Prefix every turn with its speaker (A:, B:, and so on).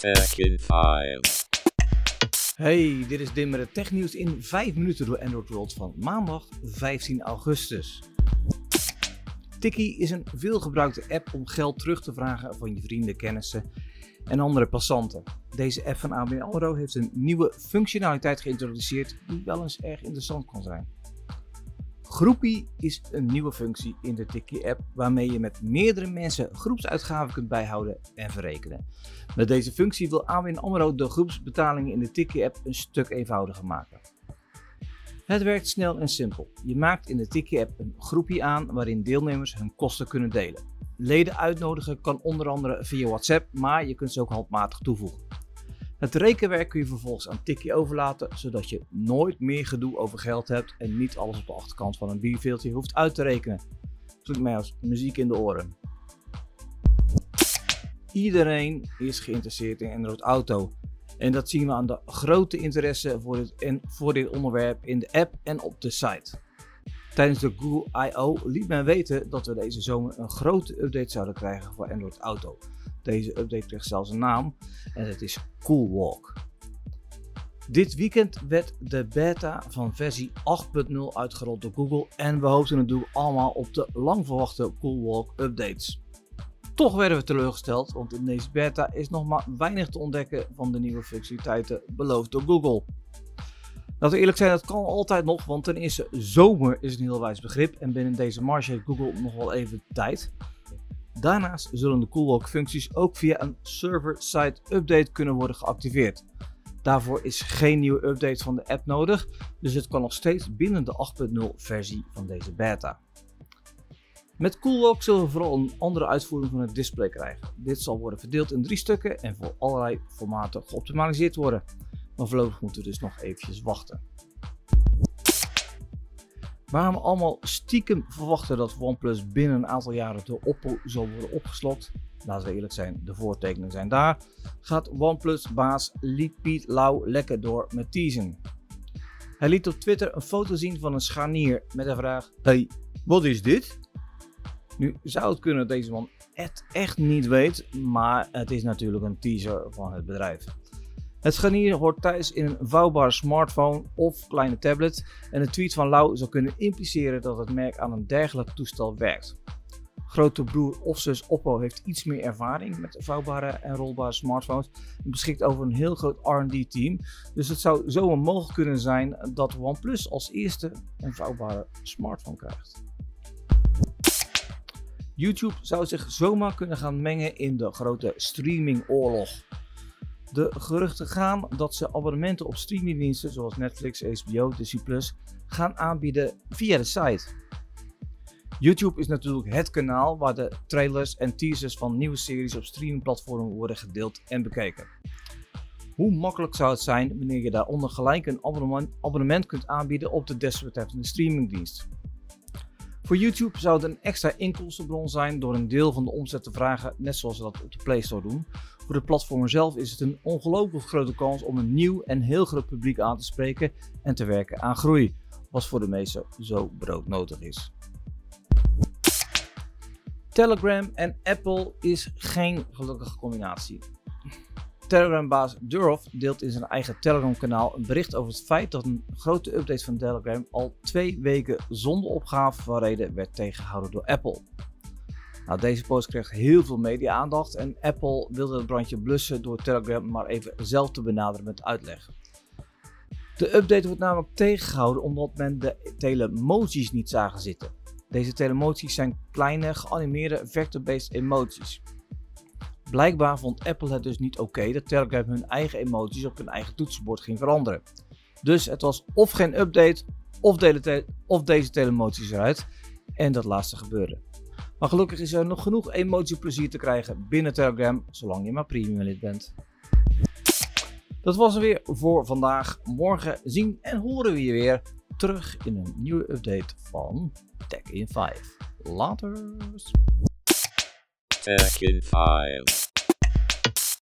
A: Tech in 5.
B: Hey, dit is Dim met het technieuws in 5 minuten door Android World van maandag 15 augustus. Tikkie is een veelgebruikte app om geld terug te vragen van je vrienden, kennissen en andere passanten. Deze app van ABN heeft een nieuwe functionaliteit geïntroduceerd die wel eens erg interessant kan zijn. Groepie is een nieuwe functie in de Tikkie-app waarmee je met meerdere mensen groepsuitgaven kunt bijhouden en verrekenen. Met deze functie wil ABN AMRO de groepsbetalingen in de Tikkie-app een stuk eenvoudiger maken. Het werkt snel en simpel. Je maakt in de Tikkie-app een groepje aan waarin deelnemers hun kosten kunnen delen. Leden uitnodigen kan onder andere via WhatsApp, maar je kunt ze ook handmatig toevoegen. Het rekenwerk kun je vervolgens aan Tikkie overlaten, zodat je nooit meer gedoe over geld hebt en niet alles op de achterkant van een bierveeltje hoeft uit te rekenen. Klinkt mij als muziek in de oren. Iedereen is geïnteresseerd in Android Auto. En dat zien we aan de grote interesse voor dit, en voor dit onderwerp in de app en op de site. Tijdens de Google I.O. liet men weten dat we deze zomer een grote update zouden krijgen voor Android Auto. Deze update kreeg zelfs een naam en het is Cool Walk. Dit weekend werd de beta van versie 8.0 uitgerold door Google en we hoopten natuurlijk allemaal op de lang verwachte Cool Walk updates. Toch werden we teleurgesteld, want in deze beta is nog maar weinig te ontdekken van de nieuwe functionaliteiten beloofd door Google. Laten we eerlijk zijn, dat kan altijd nog, want ten eerste zomer is een heel wijs begrip en binnen deze marge heeft Google nog wel even tijd. Daarnaast zullen de Coolwalk functies ook via een server-side update kunnen worden geactiveerd. Daarvoor is geen nieuwe update van de app nodig, dus het kan nog steeds binnen de 8.0 versie van deze beta. Met Coolwalk zullen we vooral een andere uitvoering van het display krijgen. Dit zal worden verdeeld in drie stukken en voor allerlei formaten geoptimaliseerd worden. Maar voorlopig moeten we dus nog eventjes wachten. Waarom allemaal stiekem verwachten dat OnePlus binnen een aantal jaren door Oppo zal worden opgeslokt, laten we eerlijk zijn, de voortekenen zijn daar, gaat OnePlus-baas Piet Lau lekker door met teasen. Hij liet op Twitter een foto zien van een scharnier met de vraag: Hey, wat is dit? Nu zou het kunnen dat deze man het echt niet weet, maar het is natuurlijk een teaser van het bedrijf. Het scharnier hoort thuis in een vouwbare smartphone of kleine tablet en een tweet van Lau zou kunnen impliceren dat het merk aan een dergelijk toestel werkt. Grote broer of zus Oppo heeft iets meer ervaring met vouwbare en rolbare smartphones en beschikt over een heel groot R&D team. Dus het zou zo mogelijk kunnen zijn dat OnePlus als eerste een vouwbare smartphone krijgt. YouTube zou zich zomaar kunnen gaan mengen in de grote streamingoorlog. De geruchten gaan dat ze abonnementen op streamingdiensten zoals Netflix, HBO, Disney Plus gaan aanbieden via de site. YouTube is natuurlijk het kanaal waar de trailers en teasers van nieuwe series op streamingplatformen worden gedeeld en bekeken. Hoe makkelijk zou het zijn wanneer je daaronder gelijk een abonnement, abonnement kunt aanbieden op de desbetreffende streamingdienst? Voor YouTube zou het een extra inkomstenbron zijn door een deel van de omzet te vragen, net zoals ze dat op de Play Store doen. Voor de platformer zelf is het een ongelooflijk grote kans om een nieuw en heel groot publiek aan te spreken en te werken aan groei, wat voor de meesten zo broodnodig is. Telegram en Apple is geen gelukkige combinatie. Telegram-baas Durov deelt in zijn eigen Telegram-kanaal een bericht over het feit dat een grote update van Telegram al twee weken zonder opgave van reden werd tegengehouden door Apple. Nou, deze post kreeg heel veel media-aandacht en Apple wilde het brandje blussen door Telegram maar even zelf te benaderen met uitleg. De update wordt namelijk tegengehouden omdat men de telemoties niet zagen zitten. Deze telemoties zijn kleine geanimeerde vector-based emoties. Blijkbaar vond Apple het dus niet oké dat Telegram hun eigen emoties op hun eigen toetsenbord ging veranderen. Dus het was of geen update of, of deze telemoties eruit. En dat laatste gebeurde. Maar gelukkig is er nog genoeg emotieplezier te krijgen binnen Telegram, zolang je maar premium lid bent. Dat was er weer voor vandaag. Morgen zien en horen we je weer terug in een nieuwe update van Tech in 5. Later.
A: Tech in 5.